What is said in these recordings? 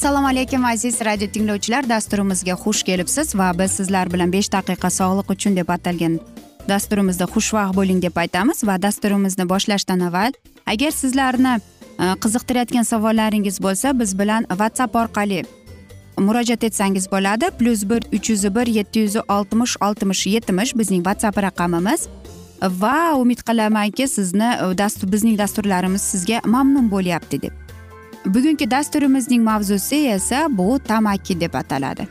assalomu alaykum aziz radio tinglovchilar. Dasturimizga xush kelibsiz va biz sizlar bilan besh daqiqa sog'liq uchun deb atalgan dasturimizda xushvaqt bo'ling deb aytamiz va dasturimizni boshlashdan avval agar sizlarni e, qiziqtirayotgan savollaringiz bo'lsa biz bilan whatsapp orqali murojaat etsangiz bo'ladi. Plyus bir uch yuz bir yetti yuz oltmish oltmish yetmish bizning whatsapp raqamimiz. Va umid qilamanki sizni e, dastur bizning dasturlarimiz sizga mamnun bo'lyapti deb bugungi dasturimizning mavzusi esa bu tamaki deb ataladi.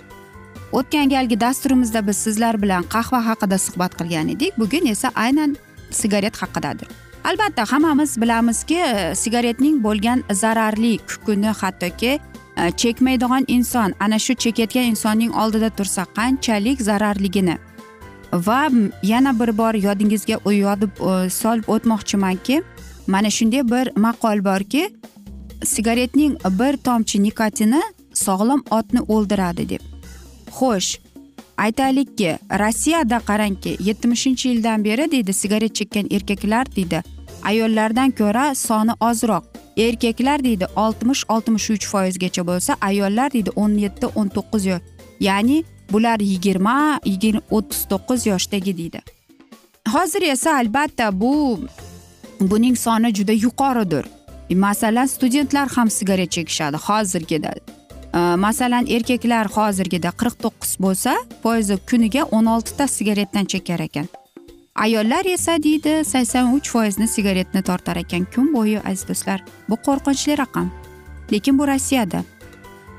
O'tgan galgi dasturimizda biz sizlar bilan qahva haqida suhbat qilgan edik. Bugun esa aynan sigaret haqidadir. Albatta hammamiz bilamizki e, sigaretning bo'lgan zararli kukuni hattoki e, chekmaydigan inson ana shu chekayotgan insonning oldida tursa qanchalik zararligini va yana bir bor yodingizga yodib e, solib o'tmoqchimanki mana shunday bir maqol borki sigaretning bir tomchi nikotini sog'lom otni o'ldiradi deb. Xo'sh aytaylikki rossiyada qarangki yetmishinchi yildan beri deydi sigaret chekkan erkaklar deydi ayollardan ko'ra soni ozroq. Erkaklar deydi oltmish oltmish uch foizgacha bo'lsa ayollar deydi o'n yetti o'n to'qqiz yosh ya'ni bular yigirma yigirma o'ttiz to'qqiz yoshdagi deydi. Hozir esa albatta bu buning soni juda yuqoridir. Masalan studentlar ham sigaret chekishadi hozirgida. Masalan erkaklar hozirgida qirq to'qqiz bo'lsa foizi kuniga o'n oltita sigaretdan chekar ekan. Ayollar esa deydi sakson uch foizni sigaretni tortar ekan kun bo'yi aziz do'stlar. Bu qo'rqinchli raqam. Lekin bu rossiyada.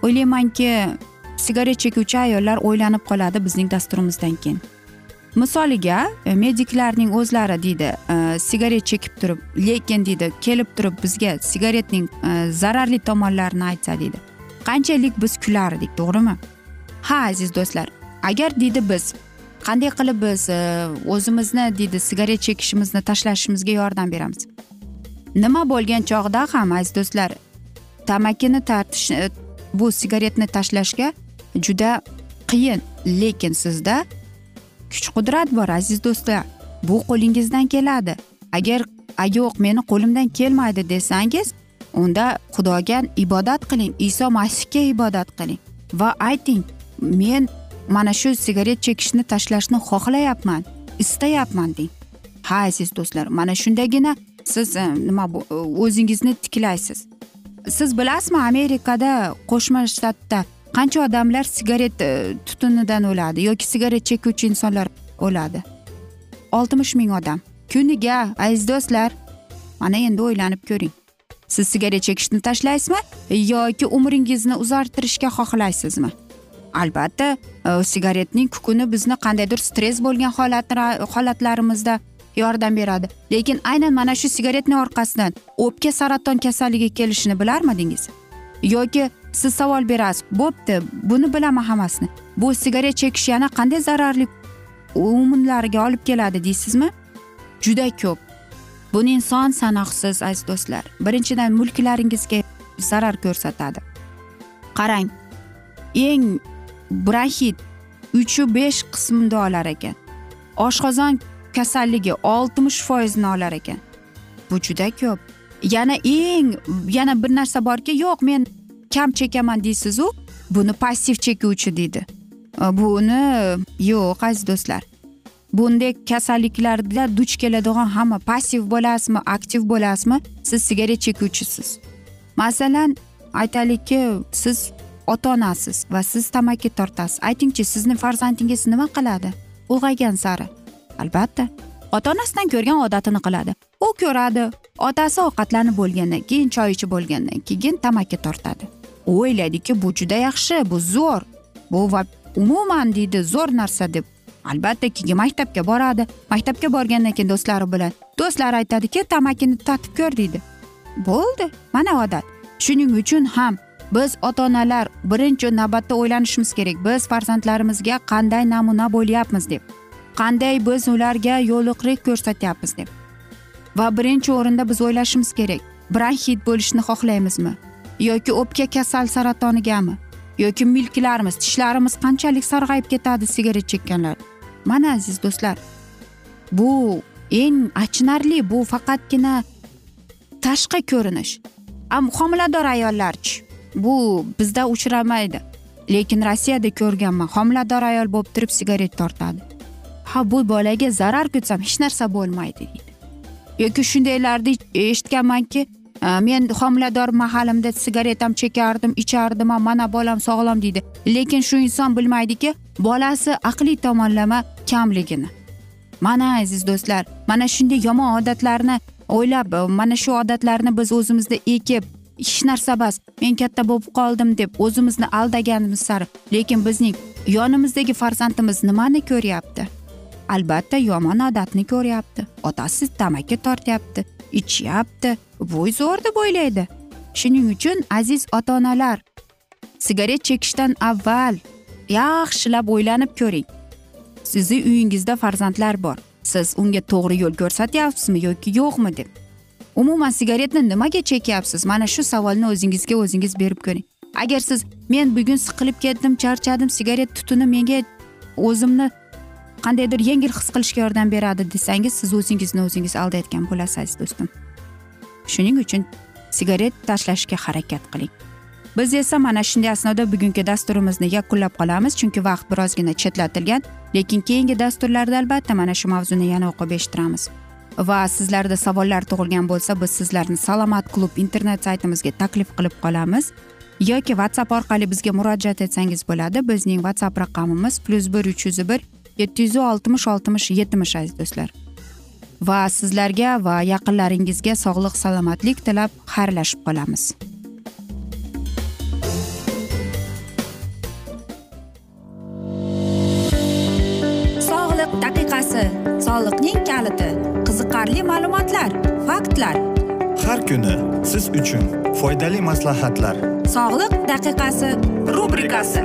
O'ylaymanki sigaret chekuvchi ayollar o'ylanib qoladi bizning dasturimizdan keyin. Misoliga e, mediklarning o'zlari deydi e, sigaret chekib turib lekin deydi kelib turib bizga sigaretning e, zararli tomonlarini aytsa deydi. Qanchalik biz kulardik to'g'rimi? Ha aziz do'stlar agar deydi biz qanday qilib biz o'zimizni deydi sigaret chekishimizni tashlashimizga yordam beramiz? Nima bo'lgan chog'da ham aziz do'stlar tamakini tartish bu sigaretni tashlashga juda qiyin lekin sizda kuch qudrat bor aziz do'stlar bu qo'lingizdan keladi. Agar yo'q meni qo'limdan kelmaydi desangiz unda xudoga ibodat qiling iso masihga ibodat qiling. Va ayting men mana shu sigaret chekishni tashlashni xohlayapman istayapman deng. Ha aziz do'stlar mana shundagina siz e, nima bu e, o'zingizni tiklaysiz. Siz bilasizmi amerikada qo'shma shtatda qancha odamlar sigaret e, tutunidan o'ladi yoki sigaret chekuvchi insonlar o'ladi? Oltmish ming odam. Kuniga aziz do'stlar mana endi o'ylanib ko'ring. Siz sigaret chekishni tashlaysizmi yoki umringizni uzartirishga xohlaysizmi? Albatta e, sigaretning kukuni bizni qandaydir stress bo'lgan holatlarimizda yordam beradi. Lekin aynan mana shu sigaretni orqasidan o'pka saraton kasalligi kelishini bilarmidingiz? Yoki siz savol berasiz. Bo'pti buni bilaman hammasini. Bu sigaret chekish yana qanday zararli umumlarga olib keladi deysizmi? Juda ko'p. Buni inson sanoqsiz aziz do'stlar. Birinchidan mulklaringizga zarar ko'rsatadi. Qarang eng bronxit uchu besh qismda olar ekan. Oshqozon kasalligi oltmish foizni olar ekan. Bu juda ko'p. Yana eng yana bir narsa borki yo'q men kam chekaman deysizu buni passiv chekuvchi deydi. Buni yo'q aziz do'stlar. Bunday kasalliklarda duch keladigan hamma passiv bo'lasizmi aktiv bo'lasizmi? Siz sigaret chekuvchisiz. Masalan aytaylikki siz ota onasiz va siz tamaki tortasiz. Aytingchi sizni farzandingiz nima qiladi? Ulg'aygan sari. Albatta. Ota onasidan ko'rgan odatini qiladi. U ko'radi otasi ovqatlanib bo'lgandan keyin choy ichib bo'lgandan keyin tamaki tortadi. U o'ylaydiki bu juda yaxshi bu zo'r. Bu va umuman deydi zo'r narsa deb. Albatta keyin maktabga boradi. Maktabga borgandan keyin do'stlari bilan. Do'stlari aytadiki tamakini tatib ko'r deydi. Bo'ldi mana odat. Shuning uchun ham biz ota onalar birinchi navbatda o'ylanishimiz kerak. Biz farzandlarimizga qanday namuna bo'lyapmiz deb. Qanday biz ularga yo'liqlik ko'rsatyapmiz deb. Va birinchi o'rinda biz o'ylashimiz kerak. Bronxit bo'lishni xohlaymizmi? Yoki o'pka kasal saratonigami yoki milklarimiz tishlarimiz qanchalik sarg'ayib ketadi sigaret chekkanlar? Mana aziz do'stlar bu eng achinarli bu faqatgina tashqi ko'rinish. Homilador ayollarchi bu bizda uchramaydi. Lekin rossiyada ko'rganman homilador ayol bo'lib turib sigaret tortadi. Ha bu bolaga zarar kutsam hech narsa bo'lmaydi deydi. Yoki shundaylarni eshitganmanki Э, men homilador mahalimda sigaretam chekardim ichardim mana bolam sog'lom deydi. Lekin shu inson bilmaydiki bolasi aqliy tomonlama kamligini. Mana aziz do'stlar mana shunday yomon odatlarni o'ylab mana shu odatlarni biz o'zimizda ekib hech narsa emas men katta bo'lib qoldim deb o'zimizni aldaganimiz sari lekin bizning yonimizdagi farzandimiz nimani ko'ryapti? Albatta yomon odatni ko'ryapti otasi tamaki tortyapti. Ichyapti. Bu zo'r deb o'ylaydi. Shuning uchun aziz ota onalar sigaret chekishdan avval yaxshilab o'ylanib ko'ring. Sizni uyingizda farzandlar bor. Siz unga to'g'ri yo'l ko'rsatyapsizmi yoki yo'qmi deb. Umuman sigaretni nimaga chekyapsiz? Mana shu savolni o'zingizga o'zingiz berib ko'ring. Agar siz men bugun siqilib ketdim charchadim sigaret tutuni menga o'zimni qandaydir yengil his qilishga yordam beradi desangiz siz o'zingizni o'zingiz aldayotgan bo'lasiz aziz do'stim. Shuning uchun sigaret tashlashga harakat qiling. Biz esa mana shunday asnoda bugungi dasturimizni yakunlab qolamiz chunki vaqt birozgina chetlatilgan lekin keyingi dasturlarda albatta mana shu mavzuni yana o'qib eshittiramiz. Va sizlarda savollar tug'ilgan bo'lsa biz sizlarni salomat klub internet saytimizga taklif qilib qolamiz. Yoki whatsapp orqali bizga murojaat etsangiz bo'ladi. Bizning whatsapp raqamimiz plyus bir uch yuz bir yetti yuz oltmish oltmish yetmish aziz do'stlar. Va sizlarga va yaqinlaringizga sog'lik salomatlik tilab xayrlashib qolamiz. Sog'liq daqiqasi soliqning kaliti qiziqarli ma'lumotlar faktlar. Har kuni siz uchun foydali maslahatlar. Sog'liq daqiqasi rubrikasi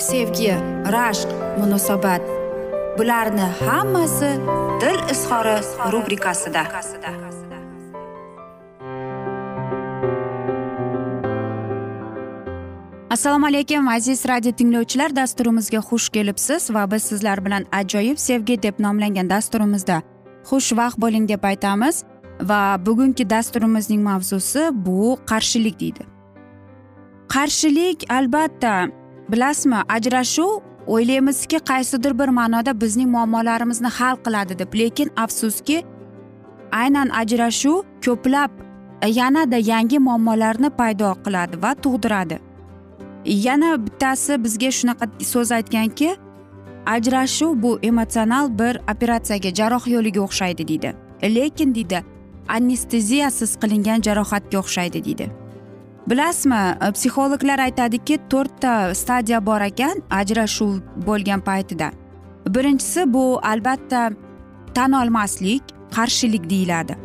sevgi rashq munosabat. Bularni hammasi dil izhori rubrikasida. Assalomu alaykum aziz radio tinglovchilar. Dasturimizga xush kelibsiz va biz sizlar bilan ajoyib sevgi deb nomlangan dasturimizda xushvaqt bo'ling deb aytamiz. Va bugungi dasturimizning mavzusi bu qarshilik deydi. Qarshilik albatta bilasizmi ajrashuv o'ylaymizki qaysidir bir ma'noda bizning muammolarimizni hal qiladi deb. Lekin afsuski aynan ajrashuv ko'plab e, yanada yangi muammolarni paydo qiladi va tug'diradi. Yana bittasi bizga shunaqa so'z aytganki ajrashuv bu emotsional bir operatsiyaga jarroh yo'liga o'xshaydi deydi. Lekin deydi anesteziyasiz qilingan jarohatga o'xshaydi deydi. Bilasizmi e, psixologlar aytadiki to'rtta stadiya bor ekan ajrashuv bo'lgan paytida. Birinchisi bu albatta tan olmaslik qarshilik deyiladi.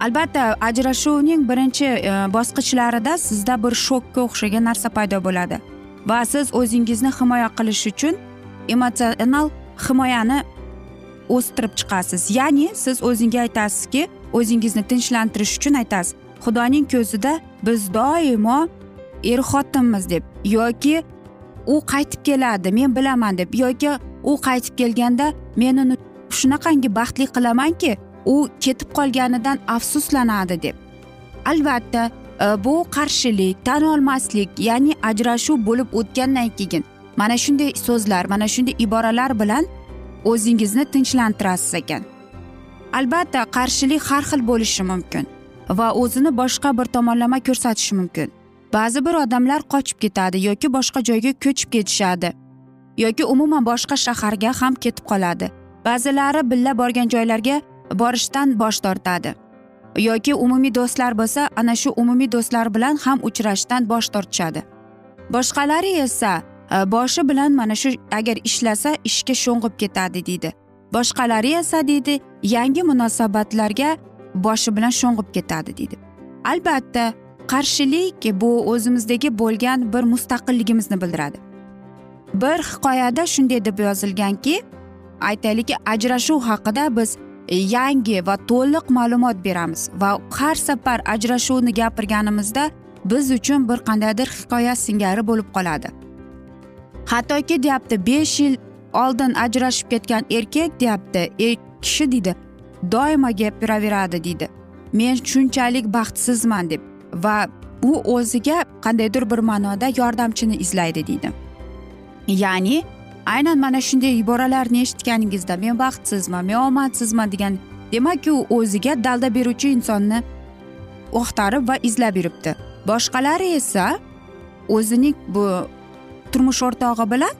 Albatta ajrashuvning birinchi e, bosqichlarida sizda bir shokka o'xshagan narsa paydo bo'ladi. Va siz o'zingizni himoya qilish uchun emotsional himoyani o'stirib chiqasiz. Ya'ni siz o'zingga aytasizki o'zingizni tinchlantirish uchun aytasiz. Xudoning ko'zida biz doimo er xotinmiz deb yoki u qaytib keladi men bilaman deb yoki u qaytib kelganda men uni shunaqangi baxtli qilamanki u ketib qolganidan afsuslanadi deb. Albatta e, bu qarshilik tan olmaslik ya'ni ajrashuv bo'lib o'tgandan keyin mana shunday so'zlar mana shunday iboralar bilan o'zingizni tinchlantirasiz ekan. Albatta qarshilik har xil bo'lishi mumkin. Va o'zini boshqa bir tomonlama ko'rsatishi mumkin. Ba'zi bir odamlar qochib ketadi yoki boshqa joyga ko'chib ketishadi yoki umuman boshqa shaharga ham ketib qoladi. Ba'zilari billa borgan joylarga borishdan bosh tortadi yoki umumiy do'stlar bo'lsa ana shu umumiy do'stlar bilan ham uchrashishdan bosh tortishadi. Boshqalari esa e, boshi bilan mana shu agar ishlasa ishga sho'ng'ib ketadi deydi. Boshqalari esa deydi yangi munosabatlarga boshi bilan sho'ng'ib ketadi deydi. Albatta qarshilik bu o'zimizdagi bo'lgan bir mustaqilligimizni bildiradi. Bir hikoyada shunday deb yozilganki aytaylikki ajrashuv haqida biz yangi va to'liq ma'lumot beramiz va har safar ajrashuvni gapirganimizda biz uchun bir qandaydir hikoya singari bo'lib qoladi. Hattoki deyapti besh yil oldin ajrashib ketgan erkak deyapti er kishi deydi. Doimo gapiraveradi deydi. Men shunchalik baxtsizman deb va u o'ziga qandaydir bir ma'noda yordamchini izlaydi deydi. Ya'ni aynan mana shunday iboralarni eshitganingizda men baxtsizman men omadsizman degan demak u o'ziga dalda beruvchi insonni axtarib va izlab yuribdi. Boshqalari esa o'zining bu turmush o'rtog'i bilan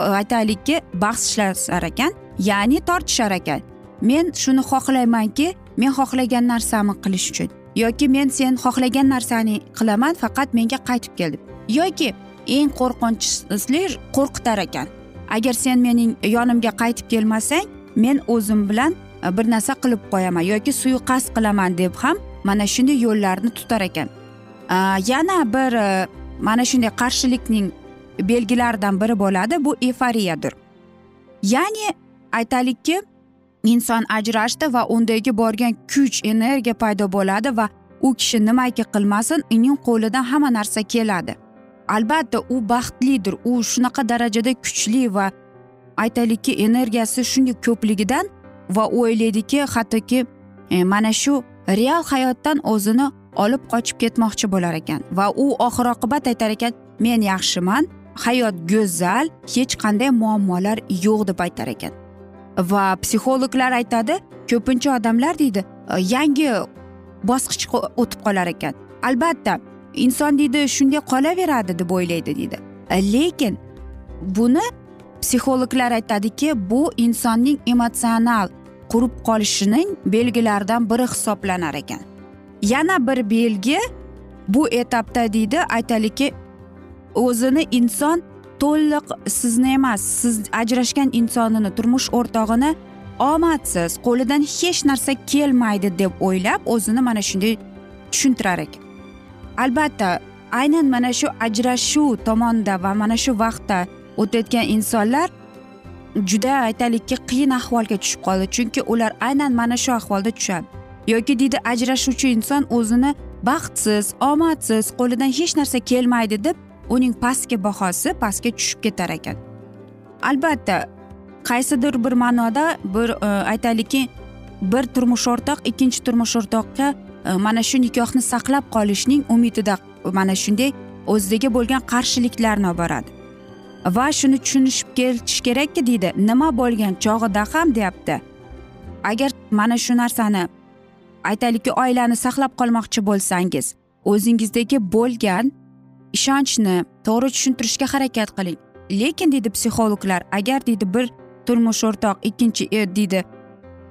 e, aytaylikki bahslashar ekan ya'ni tortishar ekan. Men shuni xohlaymanki men xohlagan narsamni qilish uchun yoki men sen xohlagan narsani qilaman faqat menga qaytib kel deb yoki eng qo'rqinchli qo'rqitar ekan. Agar sen mening yonimga qaytib kelmasang men o'zim bilan e, bir narsa qilib qo'yaman yoki suiqasd qilaman deb ham mana shunday yo'llarni tutar ekan. E, yana bir e, mana shunday qarshilikning belgilaridan biri bo'ladi bu eforiyadir. Ya'ni aytaylikki inson ajrashdi va undagi borgan kuch energiya paydo bo'ladi va u kishi nimaki qilmasin uning qo'lidan hamma narsa keladi. Albatta u baxtlidir. U shunaqa darajada kuchli va aytaylikki energiyasi shunday ko'pligidan va u o'ylaydiki hattoki e, mana shu real hayotdan o'zini olib qochib ketmoqchi bo'lar ekan va u oxir oqibat aytar ekan men yaxshiman hayot go'zal hech qanday muammolar yo'q deb aytar ekan. Va psixologlar aytadi ko'pincha odamlar deydi yangi bosqichga o'tib qolar ekan. Albatta inson deydi shunday qolaveradi deb o'ylaydi deydi. E, lekin buni psixologlar aytadiki bu insonning emotsional qurib qolishining belgilaridan biri hisoblanar ekan. Yana bir belgi bu etapda deydi aytaylikki o'zini inson to'liq sizni emas siz ajrashgan insonini turmush o'rtog'ini omadsiz qo'lidan hech narsa kelmaydi deb o'ylab o'zini mana shunday tushuntirar ekan. Albatta aynan mana shu ajrashuv tomonda va mana shu vaqtda o'tayotgan insonlar juda aytaylikki qiyin ahvolga tushib qoldi. Chunki ular aynan mana shu ahvolda tushadi. Yoki deydi ajrashuvchi inson o'zini baxtsiz omadsiz qo'lidan hech narsa kelmaydi deb uning pastki bahosi pastga tushib ketar ekan. Albatta qaysidir bir ma'noda bir e, aytaylikki bir turmush o'rtoq ikkinchi turmush o'rtoqqa e, mana shu nikohni saqlab qolishning umidida mana shunday o'zidagi bo'lgan qarshiliklarni olib boradi va shuni tushunishib kelish kerakki deydi nima bo'lgan chog'ida ham deyapti. Agar mana shu narsani aytaylikki oilani saqlab qolmoqchi bo'lsangiz o'zingizdagi bo'lgan ishonchni to'g'ri tushuntirishga harakat qiling. Lekin deydi psixologlar agar deydi bir turmush o'rtoq ikkinchi er deydi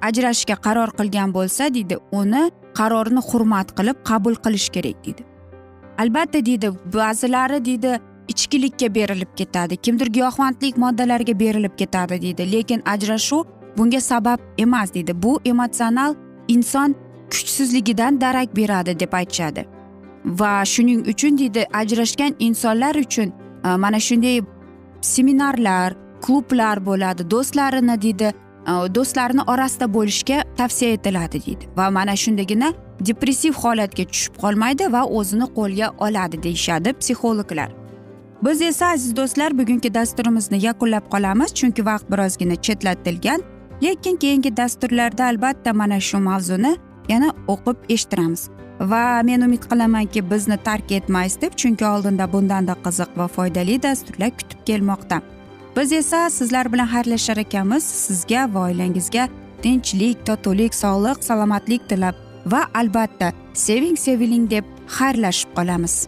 ajrashishga qaror qilgan bo'lsa deydi uni qarorini hurmat qilib qabul qilish kerak deydi. Albatta deydi ba'zilari deydi ichkilikka berilib ketadi kimdir giyohvandlik moddalariga berilib ketadi deydi. Lekin ajrashuv bunga sabab emas deydi. Bu emotsional inson kuchsizligidan darak beradi deb aytishadi. Va shuning uchun deydi ajrashgan insonlar uchun e, mana shunday seminarlar klublar bo'ladi do'stlarini deydi e, do'stlarini orasida bo'lishga tavsiya etiladi deydi. Va mana shundagina depressiv holatga tushib qolmaydi va o'zini qo'lga oladi deyishadi psixologlar. Biz esa aziz do'stlar bugungi dasturimizni yakunlab qolamiz chunki vaqt birozgina chetlatilgan. Lekin keyingi dasturlarda albatta mana shu mavzuni yana o'qib eshittiramiz. Va men umid qilamanki bizni tark etmaysiz deb chunki oldinda bundanda qiziq va foydali dasturlar kutib kelmoqda. Biz esa sizlar bilan xayrlashar ekanmiz. Sizga va oilangizga tinchlik totuvlik sog'lik salomatlik tilab va albatta seving seviling deb xayrlashib qolamiz.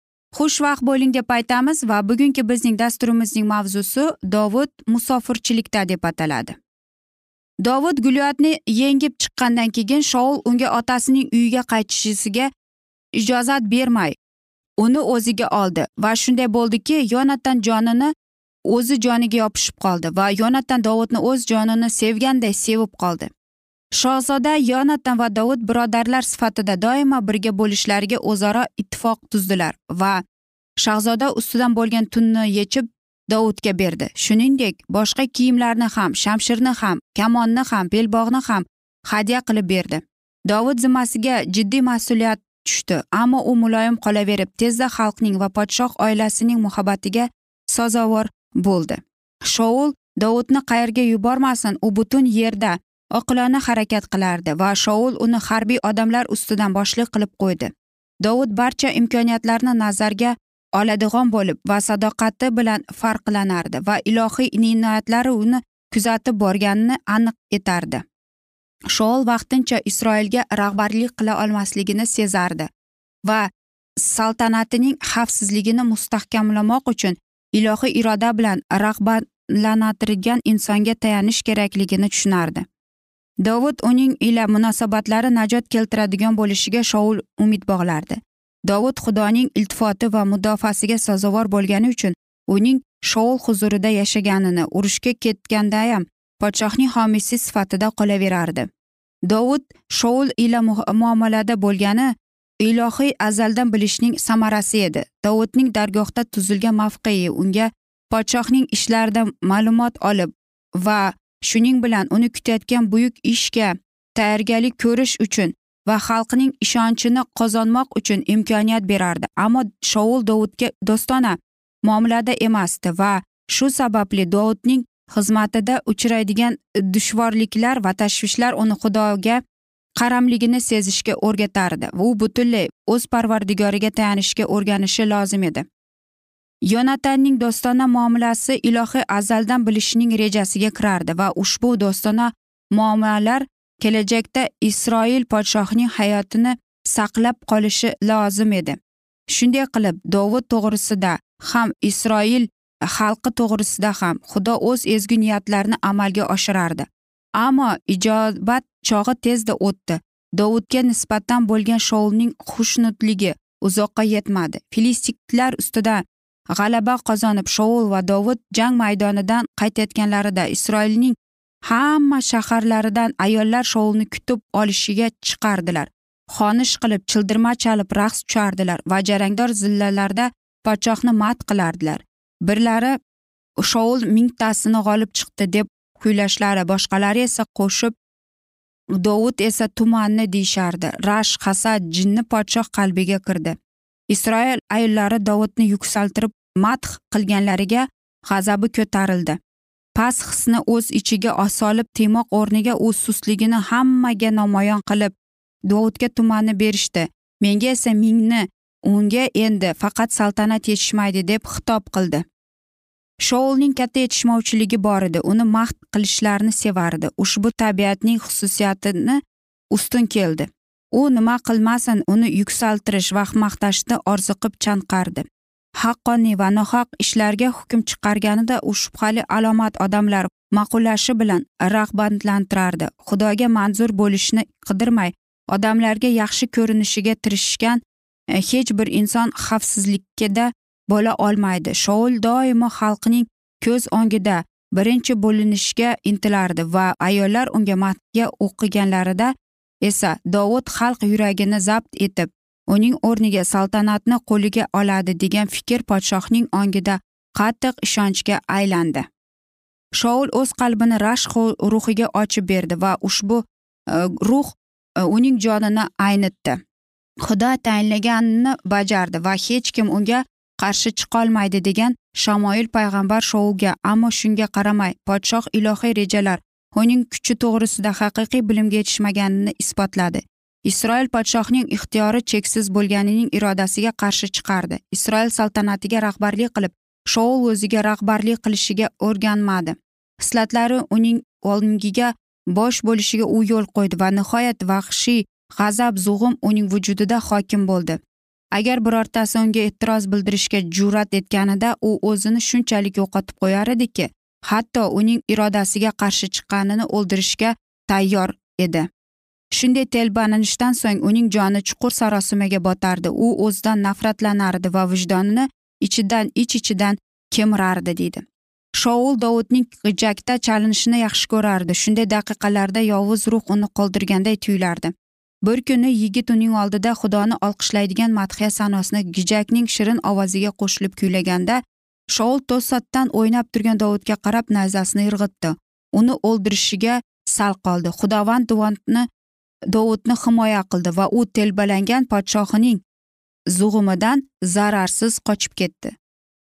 xushvaqt bo'ling deb aytamiz va bugungi bizning dasturimizning mavzusi dovud musofirchilikda deb ataladi. Dovud gulyotni yengib chiqqandan keyin shoul unga otasining uyiga qaytishiga ijozat bermay uni o'ziga oldi va shunday bo'ldiki yonatan jonini o'zi joniga yopishib qoldi va yonatan dovudni o'z jonini sevganday sevib qoldi. Shahzoda yonatan va dovud birodarlar sifatida doimo birga bo'lishlariga o'zaro ittifoq tuzdilar va shahzoda ustidan bo'lgan tunni yechib dovudga berdi. Shuningdek boshqa kiyimlarni ham shamshirni ham kamonni ham belbog'ni ham hadya qilib berdi. Dovud zimmasiga jiddiy mas'uliyat tushdi ammo u muloyim qolaverib tezda xalqning va podshoh oilasining muhabbatiga sazovor bo'ldi. Shoul dovudni qayerga yubormasin u butun yerda oqilona harakat qilardi va shoul uni harbiy odamlar ustidan boshliq qilib qo'ydi. Dovud barcha imkoniyatlarni nazarga oladigan bo'lib va sadoqati bilan farqlanardi va ilohiy inoyatlari uni kuzatib borganini aniq etardi. Shoul vaqtincha isroilga rahbarlik qila olmasligini sezardi va saltanatining xavfsizligini mustahkamlamoq uchun ilohiy iroda bilan rag'batlantirgan insonga tayanish kerakligini tushunardi. Dovud uning ila munosabatlari najot keltiradigan bo'lishiga shoul umid bog'lardi. Dovud xudoning iltifoti va mudofaasiga sazovor bo'lgani uchun uning shoul huzurida yashaganini urushga ketganda ham podshohning homiysi sifatida qolaverardi. Dovud shoul ila muomalada bo'lgani ilohiy azaldan bilishning samarasi edi. Dovudning dargohda tuzilgan mavqei unga podshohning ishlaridan ma'lumot olib va shuning bilan uni kutayotgan buyuk ishga tayyorgarlik ko'rish uchun va xalqning ishonchini qozonmoq uchun imkoniyat berardi. Ammo shoul dovudga do'stona muomalada emasdi va shu sababli dovudning xizmatida uchraydigan dushvorliklar va tashvishlar uni xudoga qaramligini sezishga o'rgatardi. U butunlay o'z parvardigoriga tayanishga o'rganishi lozim edi. Yonatanning do'stona muomalasi ilohiy azaldan bilishning rejasiga kirardi va ushbu do'stona muomalalar kelajakda isroil podshohining hayotini saqlab qolishi lozim edi. Shunday qilib dovud to'g'risida ham isroil xalqi to'g'risida ham xudo o'z ezgu niyatlarini amalga oshirardi. Ammo ijobat chog'i tezda o'tdi. Dovudga nisbatan bo'lgan shoulning xushnudligi uzoqqa yetmadi. Filistiklar ustidan g'alaba qozonib shoul va dovud jang maydonidan qaytayotganlarida isroilning hamma shaharlaridan ayollar shoulni kutib olishiga chiqardilar. Xonish qilib childirma chalib raqs tushardilar va jarangdor zillalarda podshohni mat qilardilar. Birlari shoul mingtasini g'olib chiqdi deb kuylashlari boshqalari esa qo'shib dovud esa tumanni deyishardi. Rash hasad jinni podshoh qalbiga kirdi. Isroil ayollari dovudni yuksaltirib madh qilganlariga g'azabi ko'tarildi. Past hisni o'z ichiga solib tiymoq o'rniga u sustligini hammaga namoyon qilib dovudga tumanni berishdi. Menga esa mingni unga endi faqat saltanat yetishmaydi deb xitob qildi. Shoulning katta yetishmovchiligi bor edi. Uni mahd qilishlarini sevardi. Ushbu tabiatning xususiyatini ustun keldi. U nima qilmasin uni yuksaltirish va maqtashni orziqib chanqardi. Haqqoniy va nohaq ishlarga hukm chiqarganida u shubhali alomat odamlar ma'qullashi bilan rag'batlantirardi. Xudoga manzur bo'lishni qidirmay odamlarga yaxshi ko'rinishiga tirishgan e, hech bir inson xavfsizlikda bo'la olmaydi. Shoul doimo xalqning ko'z o'ngida birinchi bo'linishga intilardi va ayollar unga madhiya o'qiganlarida esa dovud xalq yuragini zabt etib uning o'rniga saltanatni qo'liga oladi degan fikr podshohning ongida qattiq ishonchga aylandi. Shoul o'z qalbini rashq ruhiga ochib berdi va ushbu e, ruh e, uning jonini aynitdi. Xudo tayinlaganini bajardi va hech kim unga qarshi chiqolmaydi degan shamoil payg'ambar shoulga ammo shunga qaramay podshoh ilohiy rejalar uning kuchi to'g'risida haqiqiy bilimga yetishmaganini isbotladi. Isroil podshohning ixtiyori cheksiz bo'lganining irodasiga qarshi chiqardi. Isroil saltanatiga rahbarlik qilib shoul o'ziga rahbarlik qilishiga o'rganmadi. Hislatlari uning ongiga bosh bo'lishiga u yo'l qo'ydi va nihoyat vahshiy g'azab zug'um uning vujudida hokim bo'ldi. Agar birortasi unga e'tiroz bildirishga jur'at etganida u o'zini shunchalik yo'qotib qo'yar ediki hatto uning irodasiga qarshi chiqqanini o'ldirishga tayyor edi. Shunday telbalanishdan so'ng uning joni chuqur sarosimaga botardi. U o'zidan nafratlanardi va vijdonini ichidan ich ichidan kemirardi deydi. Shoul dovudning g'ijakda chalinishini yaxshi ko'rardi. Shunday daqiqalarda yovuz ruh uni qoldirganday tuyulardi. Bir kuni yigit uning oldida xudoni olqishlaydigan madhiya sanosini gijakning shirin ovoziga qo'shilib kuylaganda shoul to'satdan o'ynab turgan dovudga qarab nayzasini irg'itdi. Uni o'ldirishiga sal qoldi. Xudovand duvonni dovudni himoya qildi va u telbalangan podshohining zug'umidan zararsiz qochib ketdi.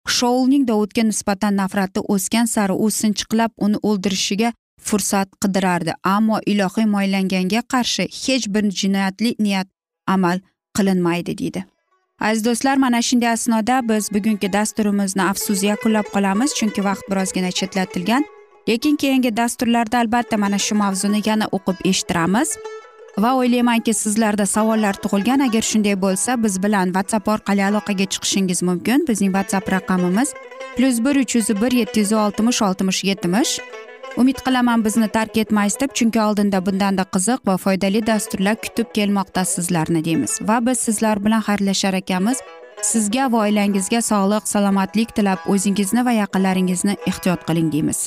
Shoulning dovudga nisbatan nafrati o'sgan sari u sinchiqlab uni o'ldirishiga fursat qidirardi ammo ilohiy moylanganga qarshi hech bir jinoyatli niyat amal qilinmaydi deydi. Aziz do'stlar mana shunday asnoda biz bugungi dasturimizni afsus yakunlab qolamiz chunki vaqt birozgina chetlatilgan. Lekin keyingi dasturlarda albatta mana shu mavzuni yana o'qib eshittiramiz. Va o'ylaymanki sizlarda savollar tug'ilgan. Agar shunday bo'lsa biz bilan whatsapp orqali aloqaga chiqishingiz mumkin. Bizning whatsapp raqamimiz plyus bir uch yuz bir yetti yuz oltmish oltmish yetmish. Umid qilaman bizni tark etmaysiz deb chunki oldinda bundanda qiziq va foydali dasturlar kutib kelmoqda sizlarni deymiz. Va biz sizlar bilan xayrlashar ekanmiz. Sizga va oilangizga sog'lik salomatlik tilab o'zingizni va yaqinlaringizni ehtiyot qiling deymiz.